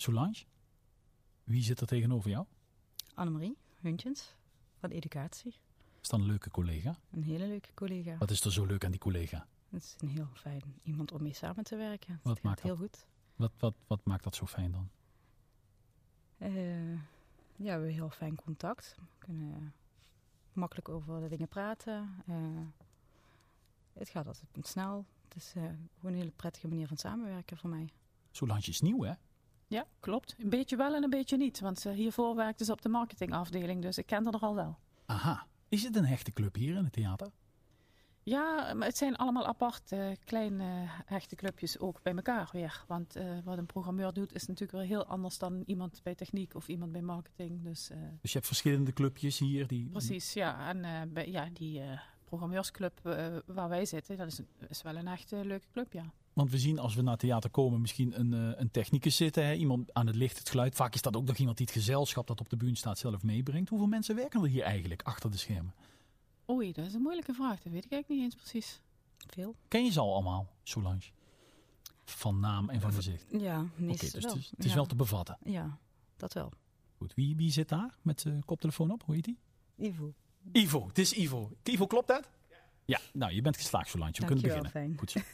Solange, wie zit er tegenover jou? Annemarie Huntjens van Educatie. Is dat een leuke collega? Een hele leuke collega. Wat is er zo leuk aan die collega? Het is een heel fijn iemand om mee samen te werken. Wat het maakt heel goed. Wat, wat, wat maakt dat zo fijn dan? Eh, ja, we hebben heel fijn contact. We kunnen makkelijk over de dingen praten. Eh, het gaat altijd snel. Het is eh, gewoon een hele prettige manier van samenwerken voor mij. Solange is nieuw, hè? Ja, klopt. Een beetje wel en een beetje niet. Want eh, hiervoor werkte ze op de marketingafdeling, dus ik kende er al wel. Aha. Is het een hechte club hier in het theater? Ja, maar het zijn allemaal apart kleine hechte clubjes ook bij elkaar weer. Want eh, wat een programmeur doet is natuurlijk weer heel anders dan iemand bij techniek of iemand bij marketing. Dus eh, Dus je hebt verschillende clubjes hier die... precies, ja. En bij, ja, die programmeursclub waar wij zitten, dat is, een- is wel een echt eh, leuke club, ja. Want we zien als we naar theater komen misschien een, eh, een technicus zitten. Hè? Iemand aan het licht, het geluid. Vaak is dat ook nog iemand die het gezelschap dat op de bühne staat zelf meebrengt. Hoeveel mensen werken er hier eigenlijk achter de schermen? Oei, dat is een moeilijke vraag. Dat weet ik eigenlijk niet eens precies. Veel. Ken je ze al allemaal, Solange? Van naam en van gezicht. Ja, Oké, meestal dus wel. het is, het is ja. wel te bevatten. Ja, dat wel. Goed. Wie, wie zit daar met zijn koptelefoon op? Hoe heet die? Ivo. Ivo, het is Ivo. Ivo, klopt dat? Ja. nou je bent geslaagd, Solange. We kunnen beginnen. fijn. Goed zo.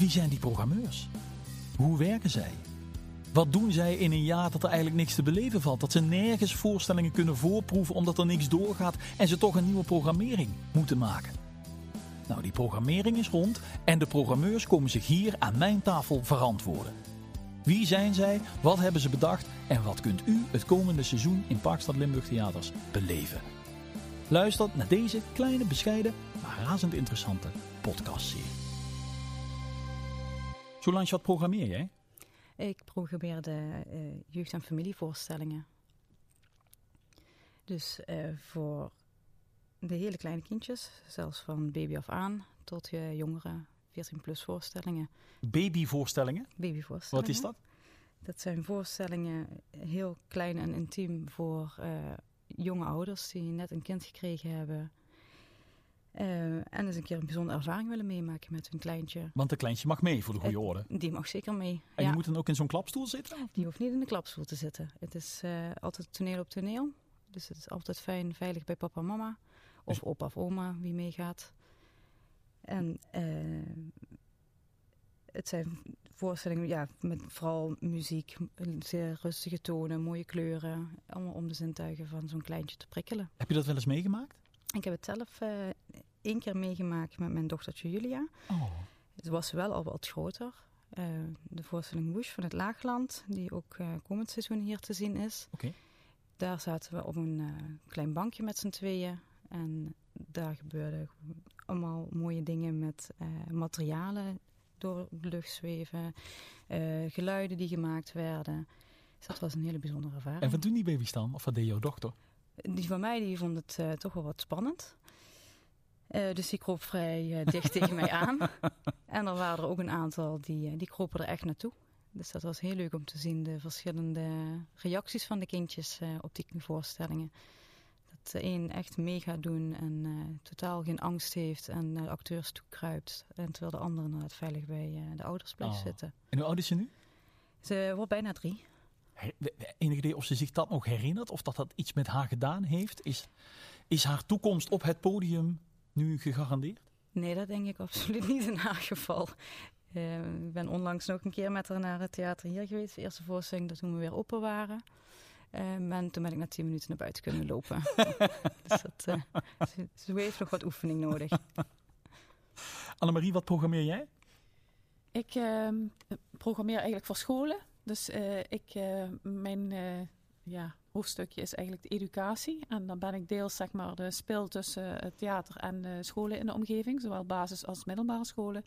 Wie zijn die programmeurs? Hoe werken zij? Wat doen zij in een jaar dat er eigenlijk niks te beleven valt? Dat ze nergens voorstellingen kunnen voorproeven omdat er niks doorgaat en ze toch een nieuwe programmering moeten maken. Nou, die programmering is rond en de programmeurs komen zich hier aan mijn tafel verantwoorden. Wie zijn zij? Wat hebben ze bedacht? En wat kunt u het komende seizoen in Parkstad Limburg Theaters beleven? Luister naar deze kleine, bescheiden, maar razend interessante podcastserie. Solange, wat programmeer jij? Ik programmeerde eh, jeugd- en familievoorstellingen. Dus eh, voor de hele kleine kindjes, zelfs van baby af aan tot je jongere 14-plus voorstellingen. Babyvoorstellingen. Babyvoorstellingen. Wat is dat? Dat zijn voorstellingen heel klein en intiem voor eh, jonge ouders die net een kind gekregen hebben. Eh, en eens een keer een bijzondere ervaring willen meemaken met hun kleintje. Want een kleintje mag mee voor de goede orde. Die mag zeker mee. En ja. je moet dan ook in zo'n klapstoel zitten? Die hoeft niet in de klapstoel te zitten. Het is eh, altijd toneel op toneel. Dus het is altijd fijn, veilig bij papa en mama. Of Dus- opa of oma, wie meegaat. En eh, het zijn voorstellingen ja, met vooral muziek, zeer rustige tonen, mooie kleuren. Allemaal om de zintuigen van zo'n kleintje te prikkelen. Heb je dat wel eens meegemaakt? Ik heb het zelf eh, één keer meegemaakt met mijn dochtertje Julia. Oh. Het was wel al wat groter. Eh, de voorstelling Woesh van het Laagland, die ook eh, komend seizoen hier te zien is. Oké. Daar zaten we op een klein bankje met z'n tweeën. En daar gebeurden allemaal mooie dingen met materialen door de lucht zweven. geluiden die gemaakt werden. Dus dat was een hele bijzondere ervaring. En wat doen die baby's dan? Of wat deed jouw dochter? Die van mij die vond het eh, toch wel wat spannend. Eh, dus die kroop vrij eh, dicht tegen mij aan. En er waren er ook een aantal die, die kropen er echt naartoe. Dus dat was heel leuk om te zien, de verschillende reacties van de kindjes op die voorstellingen. Dat de een echt mee gaat doen en totaal geen angst heeft en naar de acteurs toe kruipt. En terwijl de ander inderdaad veilig bij de ouders blijft Oh. zitten. En hoe oud is ze nu? Ze wordt bijna drie. He- we- we- Enig idee of ze zich dat nog herinnert? Of dat dat iets met haar gedaan heeft? Is, is haar toekomst op het podium nu gegarandeerd? Nee, dat denk ik absoluut niet in haar geval. Eh, ik ben onlangs nog een keer met haar naar het theater hier geweest. De eerste voorstelling dat toen we weer open waren. Eh, en toen ben ik na tien minuten naar buiten kunnen lopen. dus dat, eh, ze, ze heeft nog wat oefening nodig. Annemarie, wat programmeer jij? Ik ehm, programmeer eigenlijk voor scholen. Dus eh, ik, eh, mijn eh, ja, hoofdstukje is eigenlijk de educatie. En dan ben ik deels zeg maar, de spil tussen het theater en scholen in de omgeving. Zowel basis- als middelbare scholen.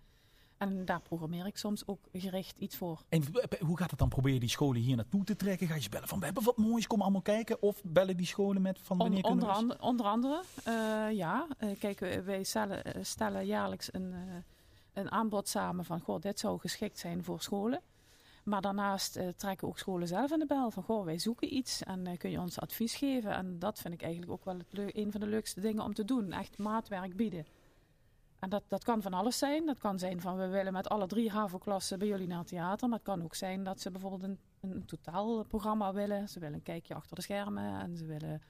En daar programmeer ik soms ook gericht iets voor. En hoe gaat het dan? Probeer je die scholen hier naartoe te trekken? Ga je ze bellen van we hebben wat moois, kom allemaal kijken? Of bellen die scholen met van On- wanneer onder, kunnen andere, onder andere, ja. Eh, kijk, wij- stellen, stellen jaarlijks een, een aanbod samen van, goh, dit zou geschikt zijn voor scholen. Maar daarnaast eh, trekken ook scholen zelf in de bel van, goh, wij zoeken iets en eh, kun je ons advies geven. En dat vind ik eigenlijk ook wel het een van de leukste dingen om te doen, echt maatwerk bieden. En dat, dat kan van alles zijn. Dat kan zijn van we willen met alle drie HAVO-klassen bij jullie naar het theater. Maar het kan ook zijn dat ze bijvoorbeeld een, een totaalprogramma willen. Ze willen een kijkje achter de schermen en ze willen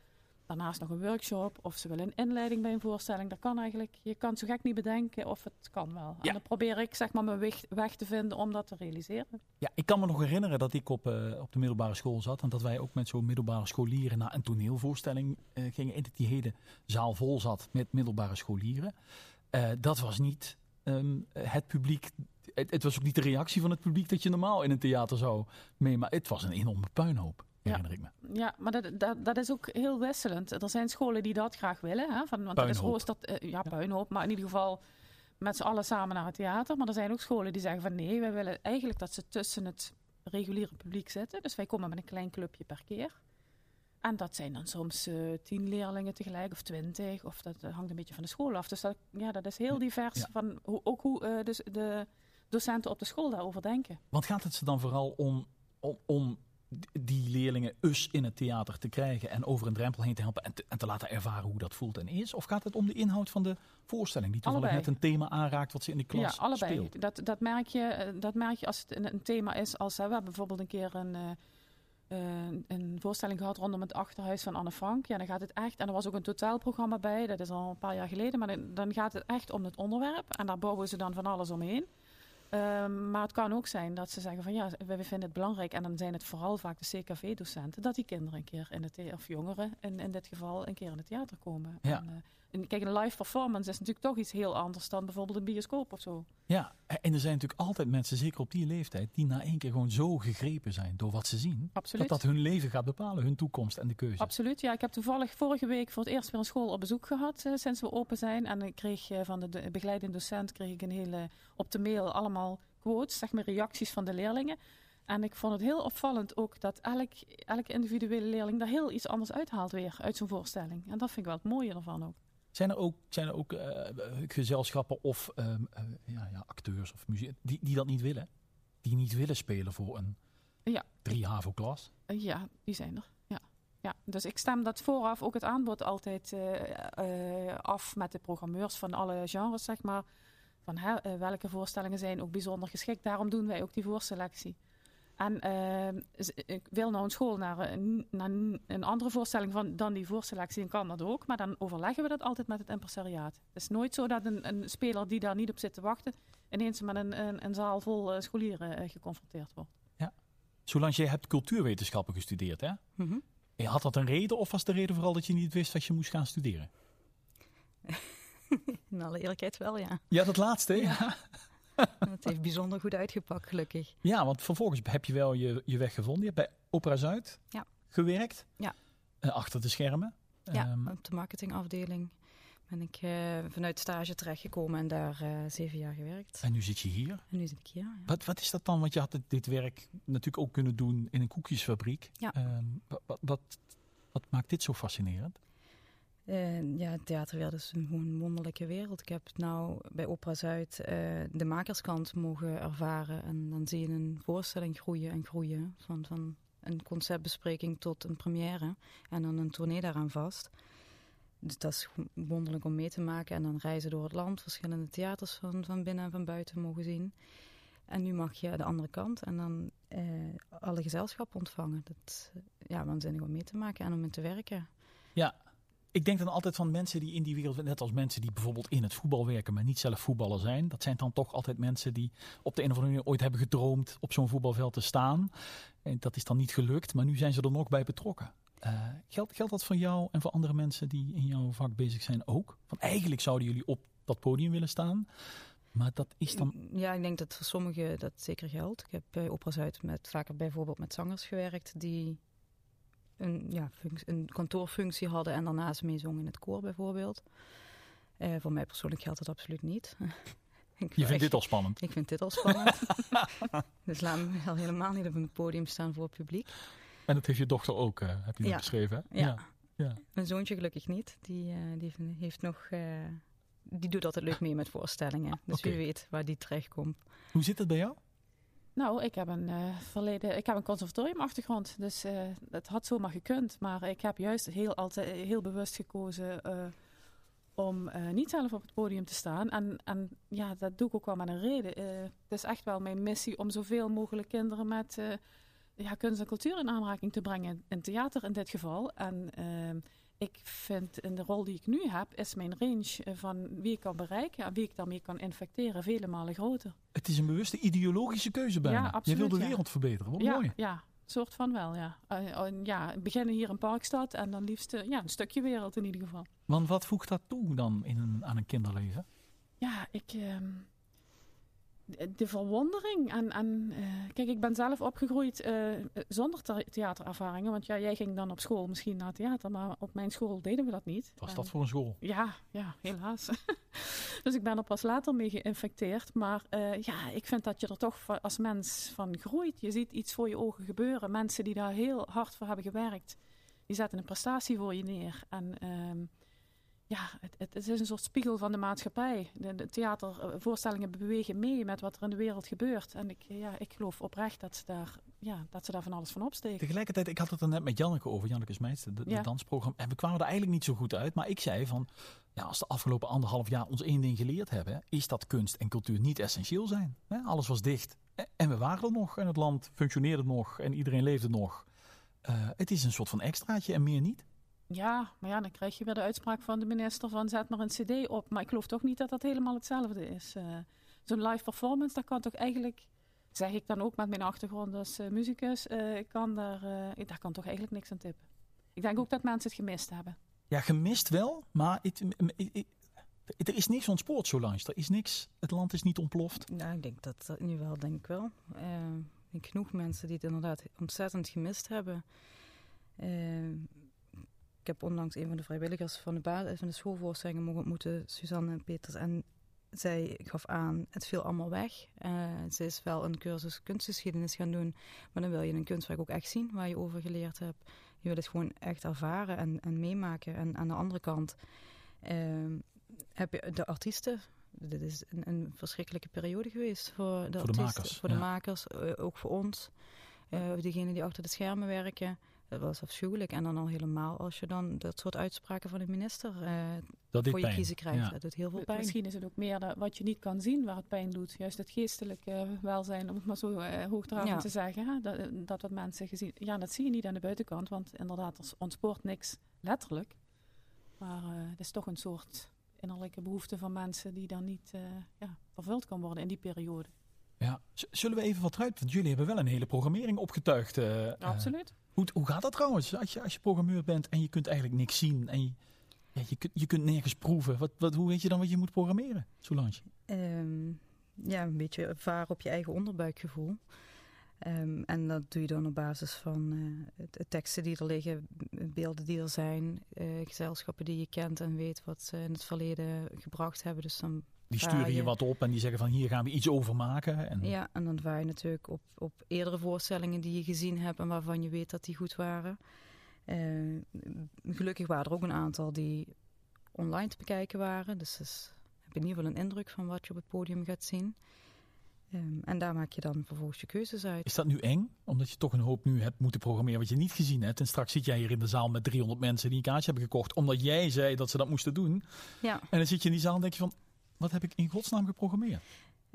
daarnaast nog een workshop of ze willen een inleiding bij een voorstelling. Dat kan eigenlijk, je kan zo gek niet bedenken of het kan wel. Ja. En dan probeer ik zeg maar mijn weg, weg te vinden om dat te realiseren. Ja, ik kan me nog herinneren dat ik op, eh, op de middelbare school zat. En dat wij ook met zo'n middelbare scholieren naar een toneelvoorstelling eh, gingen. En dat die hele zaal vol zat met middelbare scholieren. Eh, dat was niet ehm, het publiek. Het, het was ook niet de reactie van het publiek dat je normaal in een theater zou meemaken. Het was een enorme puinhoop, herinner ik me. Ja, maar dat, dat, dat is ook heel wisselend. Er zijn scholen die dat graag willen. Hè? Van, want dat is Puinhoop. rooster, eh, ja, puinhoop. Maar in ieder geval met z'n allen samen naar het theater. Maar er zijn ook scholen die zeggen van nee, wij willen eigenlijk dat ze tussen het reguliere publiek zitten. Dus wij komen met een klein clubje per keer. En dat zijn dan soms eh, tien leerlingen tegelijk of twintig. Of dat hangt een beetje van de school af. Dus dat, ja, dat is heel divers. Ja. Van ook hoe eh, dus de docenten op de school daarover denken. Want gaat het ze dan vooral om, om, om die leerlingen us in het theater te krijgen en over een drempel heen te helpen en te, en te laten ervaren hoe dat voelt en is? Of gaat het om de inhoud van de voorstelling, die toevallig Allebei. net een thema aanraakt wat ze in de klas ja, allebei. speelt? Dat, dat, merk je, eh, dat merk je als het een, een thema is. Als, hè, we hebben bijvoorbeeld een keer een, eh, eh, een voorstelling gehad rondom het achterhuis van Anne Frank. Ja, dan gaat het echt, en er was ook een totaalprogramma bij, dat is al een paar jaar geleden. Maar dan, dan gaat het echt om het onderwerp. En daar bouwen ze dan van alles omheen. Ehm, maar het kan ook zijn dat ze zeggen van ja, we vinden het belangrijk. En dan zijn het vooral vaak de CKV-docenten. Dat die kinderen een keer in het of jongeren in, in dit geval, een keer in het theater komen. Ja. En, eh, kijk, een live performance is natuurlijk toch iets heel anders dan bijvoorbeeld een bioscoop of zo. Ja, en er zijn natuurlijk altijd mensen, zeker op die leeftijd, die na één keer gewoon zo gegrepen zijn door wat ze zien. Absoluut. Dat dat hun leven gaat bepalen, hun toekomst en de keuze. Absoluut, ja. Ik heb toevallig vorige week voor het eerst weer een school op bezoek gehad eh, sinds we open zijn. En ik kreeg eh, van de, de begeleidende docent kreeg ik een hele op de mail allemaal quotes, zeg maar reacties van de leerlingen. En ik vond het heel opvallend ook dat elk, elke individuele leerling daar heel iets anders uithaalt weer uit zijn voorstelling. En dat vind ik wel het mooie ervan ook. Zijn er ook, zijn er ook eh, gezelschappen of ehm, eh, ja, ja, acteurs of muziek die, die dat niet willen? Die niet willen spelen voor een Ja. drie HAVO-klas? Eh, ja, die zijn er. Ja. Ja, dus ik stem dat vooraf ook het aanbod altijd af met de programmeurs van alle genres, zeg maar. Van hè, welke voorstellingen zijn ook bijzonder geschikt. Daarom doen wij ook die voorselectie. En eh, z- ik wil nou een school naar een, naar een- andere voorstelling van, dan die voorselectie, dan kan dat ook. Maar dan overleggen we dat altijd met het impresariaat. Het is nooit zo dat een, een speler die daar niet op zit te wachten, ineens met een, een, een zaal vol eh, scholieren eh, geconfronteerd wordt. Zolang jij hebt cultuurwetenschappen gestudeerd, hè? Eh, Had dat een reden of was de reden vooral dat je niet wist wat je moest gaan studeren? In alle eerlijkheid wel, ja. Ja, dat laatste. Ja, Het heeft bijzonder goed uitgepakt, gelukkig. ja want vervolgens heb je wel je, je weg gevonden. Je hebt bij Opera Zuid Ja. gewerkt. Ja. Eh, achter de schermen. Ja, Ehm, op de marketingafdeling ben ik eh, vanuit stage terechtgekomen en daar eh, zeven jaar gewerkt. en nu zit je hier. En nu zit ik hier. ja. Wat, wat is dat dan? Want je had dit, werk natuurlijk ook kunnen doen in een koekjesfabriek. Ja. Ehm, wat, wat, wat maakt dit zo fascinerend? Eh, ja, het theaterwereld is een, gewoon wonderlijke wereld. Ik heb nou bij Opera Zuid eh, de makerskant mogen ervaren. En dan zie je een voorstelling groeien en groeien. Van, van een conceptbespreking tot een première. En dan een tournee daaraan vast. Dus dat is wonderlijk om mee te maken. En dan reizen door het land, verschillende theaters van, van binnen en van buiten mogen zien. En nu mag je de andere kant en dan eh, alle gezelschap ontvangen. Dat eh, ja, waanzinnig om mee te maken en om in te werken. Ja, ik denk dan altijd van mensen die in die wereld, net als mensen die bijvoorbeeld in het voetbal werken, maar niet zelf voetballer zijn. Dat zijn dan toch altijd mensen die op de een of andere manier ooit hebben gedroomd op zo'n voetbalveld te staan. En dat is dan niet gelukt, maar nu zijn ze er nog bij betrokken. Eh, geldt, geldt dat voor jou en voor andere mensen die in jouw vak bezig zijn ook? Van eigenlijk zouden jullie op dat podium willen staan, maar dat is dan... Ja, ik denk dat voor sommigen dat zeker geldt. Ik heb bij Opera Zuid met, vaker bijvoorbeeld met zangers gewerkt die een, ja, een kantoorfunctie hadden en daarnaast meezongen in het koor bijvoorbeeld. Eh, voor mij persoonlijk geldt dat absoluut niet. Ik Je vindt echt- dit al spannend. Ik vind dit al spannend. dus laat me wel helemaal niet op een podium staan voor het publiek. En dat heeft je dochter ook, eh, heb je Ja. beschreven. Hè? Ja. ja. Mijn zoontje gelukkig niet. Die, eh, die heeft nog... eh, die doet altijd leuk mee met voorstellingen. Dus wie weet waar die terechtkomt. Hoe zit het bij jou? Nou, ik heb een eh, verleden, ik heb een conservatoriumachtergrond, dus eh het had zomaar gekund. Maar ik heb juist heel, altijd, heel bewust gekozen eh, om niet zelf op het podium te staan. En, en ja, dat doe ik ook wel met een reden. Het is echt wel mijn missie om zoveel mogelijk kinderen met ja, kunst en cultuur in aanraking te brengen. In theater in dit geval. En ehm, ik vind in de rol die ik nu heb, is mijn range van wie ik kan bereiken en wie ik daarmee kan infecteren vele malen groter. Het is een bewuste ideologische keuze bijna. Ja, absoluut, Je wil de ja. wereld verbeteren. Wat ja, mooi. ja, soort van wel, ja. Eh, eh, ja, beginnen hier in Parkstad en dan liefst eh, ja, een stukje wereld in ieder geval. Want wat voegt dat toe dan in een, aan een kinderleven? Ja, ik. ehm, de- de verwondering. En, en eh, kijk, ik ben zelf opgegroeid eh, zonder the- theaterervaringen. Want ja, jij ging dan op school misschien naar theater, maar op mijn school deden we dat niet. Was En- dat voor een school? Ja, ja, helaas. dus ik ben er pas later mee geïnfecteerd. Maar eh, ja, ik vind dat je er toch als mens van groeit. Je ziet iets voor je ogen gebeuren. Mensen die daar heel hard voor hebben gewerkt, die zetten een prestatie voor je neer. En ehm, ja, het, het, is een soort spiegel van de maatschappij. De, de theatervoorstellingen bewegen mee met wat er in de wereld gebeurt. En ik, ja, ik geloof oprecht dat ze, daar, ja, dat ze daar van alles van opsteken. Tegelijkertijd, ik had het er net met Janneke over, Janneke Smeets, de, de Ja. dansprogramma. En we kwamen er eigenlijk niet zo goed uit. Maar ik zei van, ja, als de afgelopen anderhalf jaar ons één ding geleerd hebben, is dat kunst en cultuur niet essentieel zijn. Alles was dicht. En we waren er nog en het land functioneerde nog en iedereen leefde nog. Eh, het is een soort van extraatje en meer niet. Ja, maar ja, dan krijg je weer de uitspraak van de minister van zet maar een cd op. Maar ik geloof toch niet dat dat helemaal hetzelfde is. Eh, Zo'n live performance, dat kan toch eigenlijk, zeg ik dan ook met mijn achtergrond als eh, muzikus, eh, ik kan daar, eh, daar kan toch eigenlijk niks aan tippen. Ik denk ook dat mensen het gemist hebben. Ja, gemist wel, maar er is niks ontspoord zo langs. Er is niks, het land is niet ontploft. Nou, ik denk dat dat nu wel, denk ik wel. Genoeg mensen die het inderdaad ontzettend gemist hebben. Ik heb onlangs een van de vrijwilligers van de, ba- van de schoolvoorstellingen mogen ontmoeten, Suzanne en Peters. En zij gaf aan, het viel allemaal weg. Eh, ze is wel een cursus kunstgeschiedenis gaan doen, maar dan wil je een kunstwerk ook echt zien waar je over geleerd hebt. Je wil het gewoon echt ervaren en, en meemaken. En aan de andere kant eh, heb je de artiesten. Dit is een, een verschrikkelijke periode geweest voor de Voor de artiesten, makers, voor de ja. makers, eh, ook voor ons. Eh degenen die achter de schermen werken. Dat was afschuwelijk. En dan al helemaal als je dan dat soort uitspraken van de minister eh, Dat voor je pijn. kiezen krijgt. Ja. Dat doet heel veel pijn. Misschien is het ook meer dat, wat je niet kan zien waar het pijn doet. Juist het geestelijke eh, welzijn, om het maar zo eh hoogdravend Ja. te zeggen. hè. Dat, dat wat mensen gezien... Ja, dat zie je niet aan de buitenkant, want inderdaad, er ontspoort niks letterlijk. Maar eh, het is toch een soort innerlijke behoefte van mensen die dan niet eh, ja, vervuld kan worden in die periode. Ja. Z- Zullen we even wat uit? Want jullie hebben wel een hele programmering opgetuigd. eh, eh, Absoluut. hoe, hoe gaat dat trouwens? Als je, als je programmeur bent en je kunt eigenlijk niks zien en je, ja, je, kunt, je kunt nergens proeven. Wat, wat, hoe weet je dan wat je moet programmeren, Solange? Ehm, ja, een beetje varen op je eigen onderbuikgevoel. Ehm, en dat doe je dan op basis van eh, de teksten die er liggen, beelden die er zijn, eh, gezelschappen die je kent en weet wat ze in het verleden gebracht hebben. Dus dan, Die sturen je je- wat op en die zeggen van hier gaan we iets over maken. En, ja, en dan vaar je natuurlijk op, op eerdere voorstellingen die je gezien hebt en waarvan je weet dat die goed waren. Eh, gelukkig waren er ook een aantal die online te bekijken waren. Dus dus heb je in ieder geval een indruk van wat je op het podium gaat zien. Ehm, en daar maak je dan vervolgens je keuzes uit. Is dat nu eng? Omdat je toch een hoop nu hebt moeten programmeren wat je niet gezien hebt. En straks zit jij hier in de zaal met 300 mensen die een kaartje hebben gekocht. Omdat jij zei dat ze dat moesten doen. Ja, En dan zit je in die zaal en denk je van, wat heb ik in godsnaam geprogrammeerd?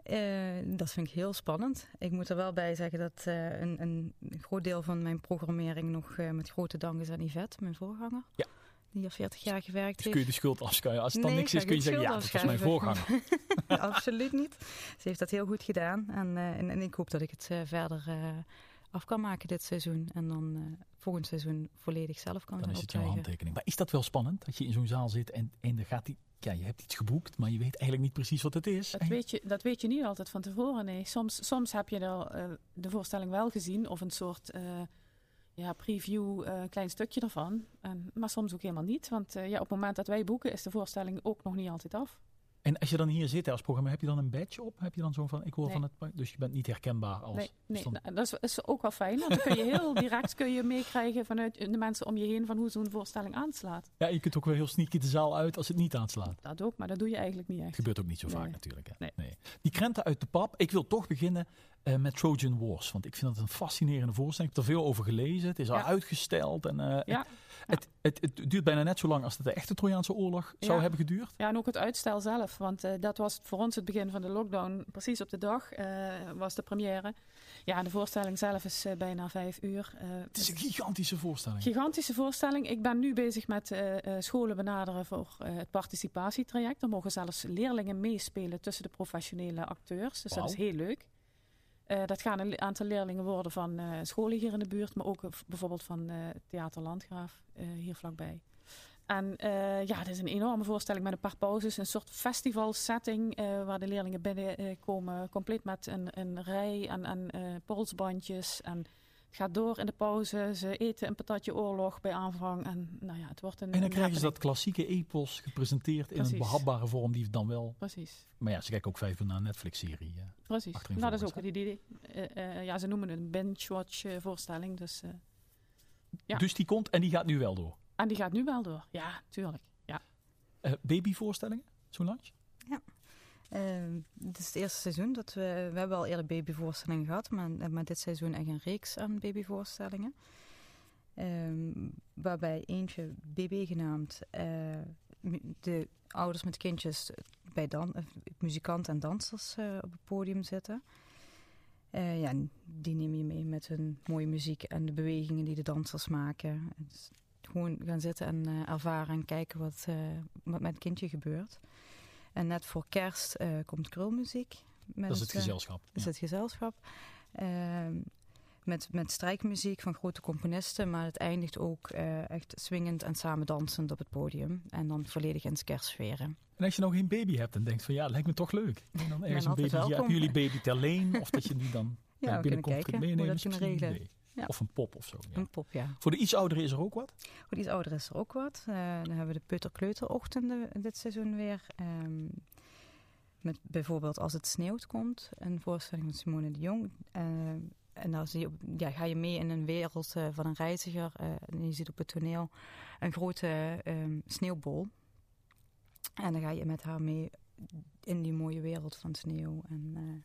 eh, dat vind ik heel spannend. Ik moet er wel bij zeggen dat eh, een, een groot deel van mijn programmering nog eh, met grote dank is aan Yvette, mijn voorganger. Ja. Die hier 40 jaar gewerkt Dus heeft. kun je de schuld afschuiven. Als het dan niks ik is, kun je zeggen, ja, dat was mijn voorganger. Absoluut niet. Ze heeft dat heel goed gedaan. En, en, en ik hoop dat ik het verder af kan maken dit seizoen. En dan eh, volgend seizoen volledig zelf kan Dan gaan is het jouw handtekening. Maar is dat wel spannend? Dat je in zo'n zaal zit en, en er gaat die, ja, je hebt iets geboekt, maar je weet eigenlijk niet precies wat het is. Dat En- weet, je, dat weet je niet altijd van tevoren. Nee. Soms, soms heb je de, eh, de voorstelling wel gezien of een soort eh, ja, preview, eh, een klein stukje ervan. En, maar soms ook helemaal niet. Want eh, ja, op het moment dat wij boeken is de voorstelling ook nog niet altijd af. En als je dan hier zit als programma, heb je dan een badge op? Heb je dan zo van, ik hoor Nee. van het... Dus je bent niet herkenbaar als... Nee, nee, stand- nou, dat is, is ook wel fijn. Want dan kun je heel direct kun je meekrijgen vanuit de mensen om je heen van hoe zo'n voorstelling aanslaat. Ja, je kunt ook wel heel sneaky de zaal uit als het niet aanslaat. Dat ook, maar dat doe je eigenlijk niet echt. Gebeurt ook niet zo vaak natuurlijk. Hè? Nee. Die krenten uit de pap. Ik wil toch beginnen eh, met Trojan Wars. Want ik vind dat een fascinerende voorstelling. Ik heb er veel over gelezen. Het is al Ja. uitgesteld. En, eh, Ja. Het, het, het, duurt bijna net zo lang als de echte Trojaanse oorlog zou hebben geduurd. Ja, en ook het uitstel zelf. Want eh, dat was voor ons het begin van de lockdown. Precies op de dag eh, was de première. Ja, de voorstelling zelf is eh, bijna vijf uur. Het is een gigantische voorstelling. Gigantische voorstelling. Ik ben nu bezig met scholen benaderen voor het participatietraject. Er mogen zelfs leerlingen meespelen tussen de professionele acteurs. Dus dat is heel leuk. Eh, dat gaan een aantal leerlingen worden van eh, scholen hier in de buurt, maar ook eh, bijvoorbeeld van Theater Landgraaf hier vlakbij. En ja, het is een enorme voorstelling met een paar pauzes, een soort festivalsetting waar de leerlingen binnenkomen, compleet met een, een rij eh, polsbandjes. En gaat door in de pauze. Ze eten een patatje oorlog bij aanvang. En nou ja, het wordt een. En dan krijgen ze dat klassieke epos gepresenteerd in een behapbare vorm die dan wel... Precies. Maar ja, ze kijken ook vijf uur naar een Netflix-serie. Precies. Nou, dat is ook het idee. Eh, eh, ja, ze noemen het een binge-watch eh, voorstelling. Dus, eh, Ja. Dus die komt en die gaat nu wel door. en die gaat nu wel door. Ja, tuurlijk. Ja. Babyvoorstellingen, Solange? Ehm, dit is het eerste seizoen dat we... We hebben al eerder babyvoorstellingen gehad, maar, maar dit seizoen echt een reeks aan babyvoorstellingen. Ehm, waarbij eentje BB genaamd eh, de ouders met kindjes bij dan, eh, muzikanten en dansers eh, op het podium zitten. Eh, ja, die neem je mee met hun mooie muziek en de bewegingen die de dansers maken. Gewoon gaan zitten en ervaren en kijken wat, wat met het kindje gebeurt. En net voor kerst eh, komt krulmuziek. Met, Dat is het gezelschap. is Ja. het gezelschap. Ehm, met, met strijkmuziek van grote componisten, maar het eindigt ook eh, echt swingend en samen dansend op het podium. En dan volledig in kerstsferen. En als je nou geen baby hebt en denkt van ja, lijkt me toch leuk. En dan ergens een baby, ja, jullie baby ter leen of dat je die dan Ja, binnenkomt kunt hoe meenemen. dat is kunnen regelen. Ja. Of een pop of zo. Ja. Een pop, ja. Voor de iets ouderen is er ook wat. Voor iets ouder is er ook wat. Eh, dan hebben we de Peuterkleuterochtenden dit seizoen weer. Ehm, met bijvoorbeeld Als het sneeuwt komt, een voorstelling van Simone de Jong. Eh, en dan zie je, ja, ga je mee in een wereld eh, van een reiziger. en je ziet op het toneel een grote ehm, sneeuwbol. En dan ga je met haar mee in die mooie wereld van sneeuw. En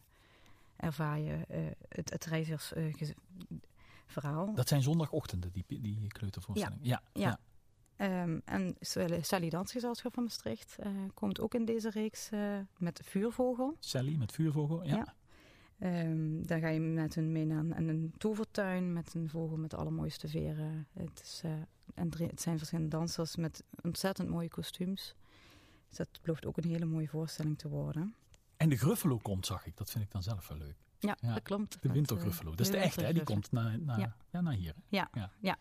ervaar je het, het Dat zijn zondagochtenden, die, die kleutervoorstellingen. Ja. Ja. Ja. Ehm, en Sally Dansgezelschap van Maastricht eh, komt ook in deze reeks eh, met Vuurvogel. Sally met vuurvogel. Ja. Ja. Ehm, daar ga je met hun mee naar een, een tovertuin met een vogel met de allermooiste veren. Het, is, eh, en het zijn verschillende dansers met ontzettend mooie kostuums. Dus dat belooft ook een hele mooie voorstelling te worden. En de Gruffalo komt, zag ik. Dat vind ik dan zelf wel leuk. Ja, Ja, dat klopt. De Met, wintergruffalo. eh, Dat is de echte, hè? Die komt naar, naar, ja. Ja. naar hier. hè?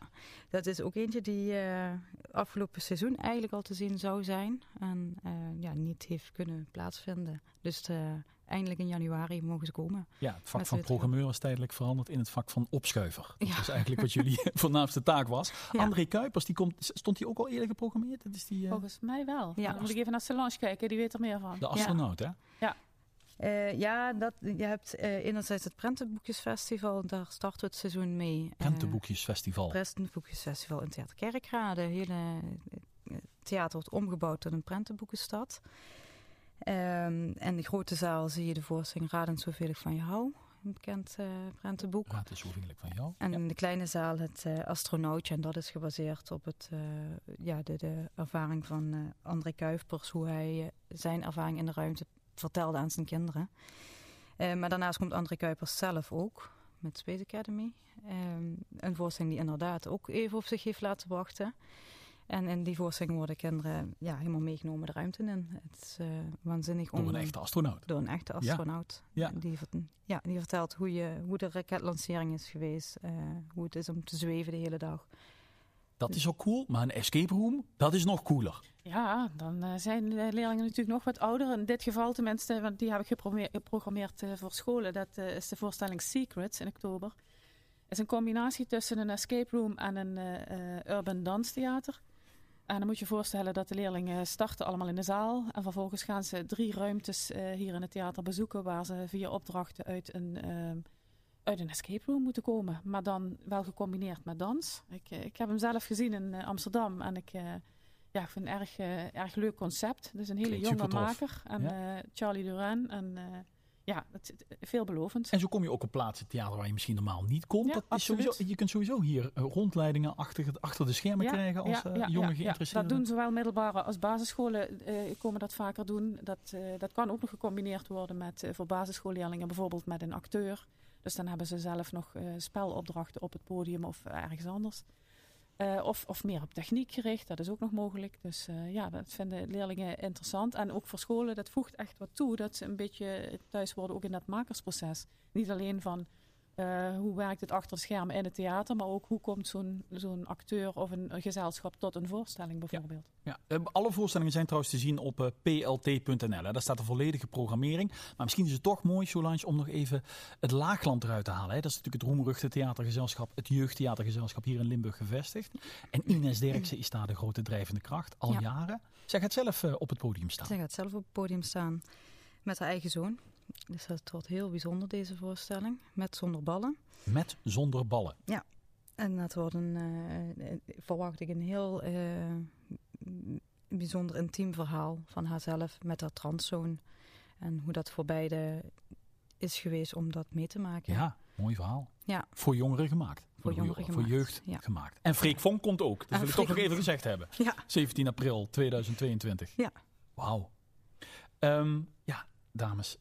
Dat is ook eentje die eh, afgelopen seizoen eigenlijk al te zien zou zijn. En eh, ja, niet heeft kunnen plaatsvinden. Dus eindelijk in januari mogen ze komen. Ja, het vak van programmeur is tijdelijk veranderd in het vak van opschuiver. Dat Ja. is eigenlijk wat jullie voornaamste taak was. Ja. André Kuipers, die komt, stond hij ook al eerder geprogrammeerd? Dat is die, Volgens mij wel. Ja. Dan moet ik even naar Solange kijken, die weet er meer van. de astronaut, hè? Eh, ja, dat, je hebt eh, enerzijds het Prentenboekjesfestival. Daar starten we het seizoen mee. Eh, Prentenboekjesfestival. Prentenboekjesfestival in Theater Kerkrade. Het hele theater wordt omgebouwd tot een prentenboekenstad. Ehm, en de grote zaal zie je de voorstelling Raden zoveel ik van je hou. Een bekend prentenboek. Raad is zoveel van jou. En Ja. in de kleine zaal het astronautje. En dat is gebaseerd op het, ja, de, de ervaring van André Kuipers. Hoe hij zijn ervaring in de ruimte vertelde aan zijn kinderen. Eh, maar daarnaast komt André Kuipers zelf ook. Met Space Academy. Ehm, een voorstelling die inderdaad ook even op zich heeft laten wachten. En in die voorstelling worden kinderen ja, helemaal meegenomen de ruimte in. Het is eh, waanzinnig om... Door een echte astronaut. Door een echte astronaut. Ja. Die, ja, die vertelt hoe, je, hoe de raketlancering is geweest. eh, hoe het is om te zweven de hele dag. Dat is ook cool, maar een escape room, dat is nog cooler. Ja, dan eh, zijn de leerlingen natuurlijk nog wat ouder. In dit geval tenminste, want die heb ik geprogrammeerd, eh, voor scholen. Dat eh, is de voorstelling Secrets in oktober. Het is een combinatie tussen een escape room en een eh, eh, urban danstheater. En dan moet je voorstellen dat de leerlingen starten allemaal in de zaal. En vervolgens gaan ze drie ruimtes eh, hier in het theater bezoeken... waar ze via opdrachten uit een, ehm, uit een escape room moeten komen. Maar dan wel gecombineerd met dans. Ik, eh, ik heb hem zelf gezien in eh, Amsterdam en ik... eh, ja, ik vind het een erg, erg leuk concept. Dus een hele Klinkt jonge maker. En Ja. Charlie Duran. En ja, het, het- veelbelovend. En zo kom je ook op plaatsen theater waar je misschien normaal niet komt. Ja, dat is sowieso, je kunt sowieso hier rondleidingen achter, het- achter de schermen Ja, krijgen als jonge ja, ja. geïnteresseerden. Dat doen zowel middelbare als basisscholen komen dat vaker doen. Dat, dat kan ook nog gecombineerd worden met voor basisschoolleerlingen bijvoorbeeld met een acteur. Dus dan hebben ze zelf nog eh, spelopdrachten op het podium of ergens anders. Eh, of, of meer op techniek gericht, dat is ook nog mogelijk. Dus eh, ja, dat vinden leerlingen interessant. En ook voor scholen, dat voegt echt wat toe dat ze een beetje thuis worden ook in dat makersproces. Niet alleen van eh, hoe werkt het achter de schermen in het theater, maar ook hoe komt zo'n zo'n acteur of een gezelschap tot een voorstelling bijvoorbeeld. Ja, eh, alle voorstellingen zijn trouwens te zien op eh, plt.nl. Daar staat de volledige programmering. Maar misschien is het toch mooi, Solange, om nog even het Laagland eruit te halen. Hè. Dat is natuurlijk het roemruchte theatergezelschap, het jeugdtheatergezelschap hier in Limburg gevestigd. En Ines Derksen is daar de grote drijvende kracht, al Ja. jaren. Zij gaat zelf eh, op het podium staan. Zij gaat zelf op het podium staan met haar eigen zoon. Dus dat wordt heel bijzonder, deze voorstelling. Met zonder ballen. Met zonder ballen. En dat wordt een, eh, verwacht ik, een heel eh, bijzonder intiem verhaal van haarzelf met haar transzoon. En hoe dat voor beide is geweest om dat mee te maken. Ja, mooi verhaal. Ja. Voor jongeren gemaakt. Voor jongeren Voor gemaakt, jeugd ja. gemaakt. En Freek Vonk komt ook. Dat wil ik toch nog even gezegd hebben. Ja. 17 april 2022. Ja. Wauw. Ehm, ja, dames.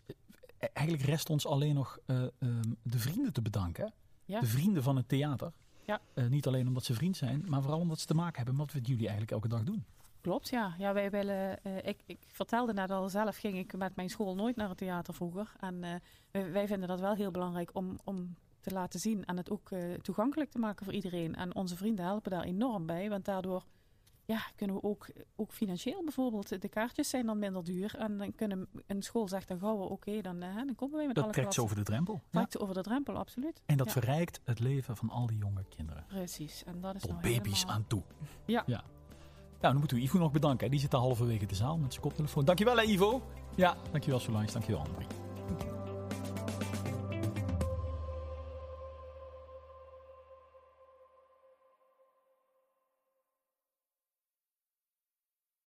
Eigenlijk rest ons alleen nog eh, ehm, de vrienden te bedanken. Ja. De vrienden van het theater. Ja. Eh, niet alleen omdat ze vriend zijn, maar vooral omdat ze te maken hebben met wat jullie eigenlijk elke dag doen. Klopt, ja. ja wij willen, eh, ik, ik vertelde net al, zelf ging ik met mijn school nooit naar het theater vroeger. En wij, wij vinden dat wel heel belangrijk om, om te laten zien en het ook toegankelijk te maken voor iedereen. En onze vrienden helpen daar enorm bij, want daardoor ja, kunnen we ook, ook financieel bijvoorbeeld, de kaartjes zijn dan minder duur. En dan kunnen een school zegt dan gauw, oké, dan, eh, dan komen wij met Dat alle trekt ze over de drempel. Ja. Trekt over de drempel, absoluut. En dat Ja. verrijkt het leven van al die jonge kinderen. Precies, en dat is Tot nou baby's helemaal- aan toe. Ja. ja. Nou, dan moeten we Ivo nog bedanken. hè. Die zit daar halverwege de zaal met zijn koptelefoon. Dankjewel hè, Ivo. Ja, dankjewel Solange. Dankjewel André.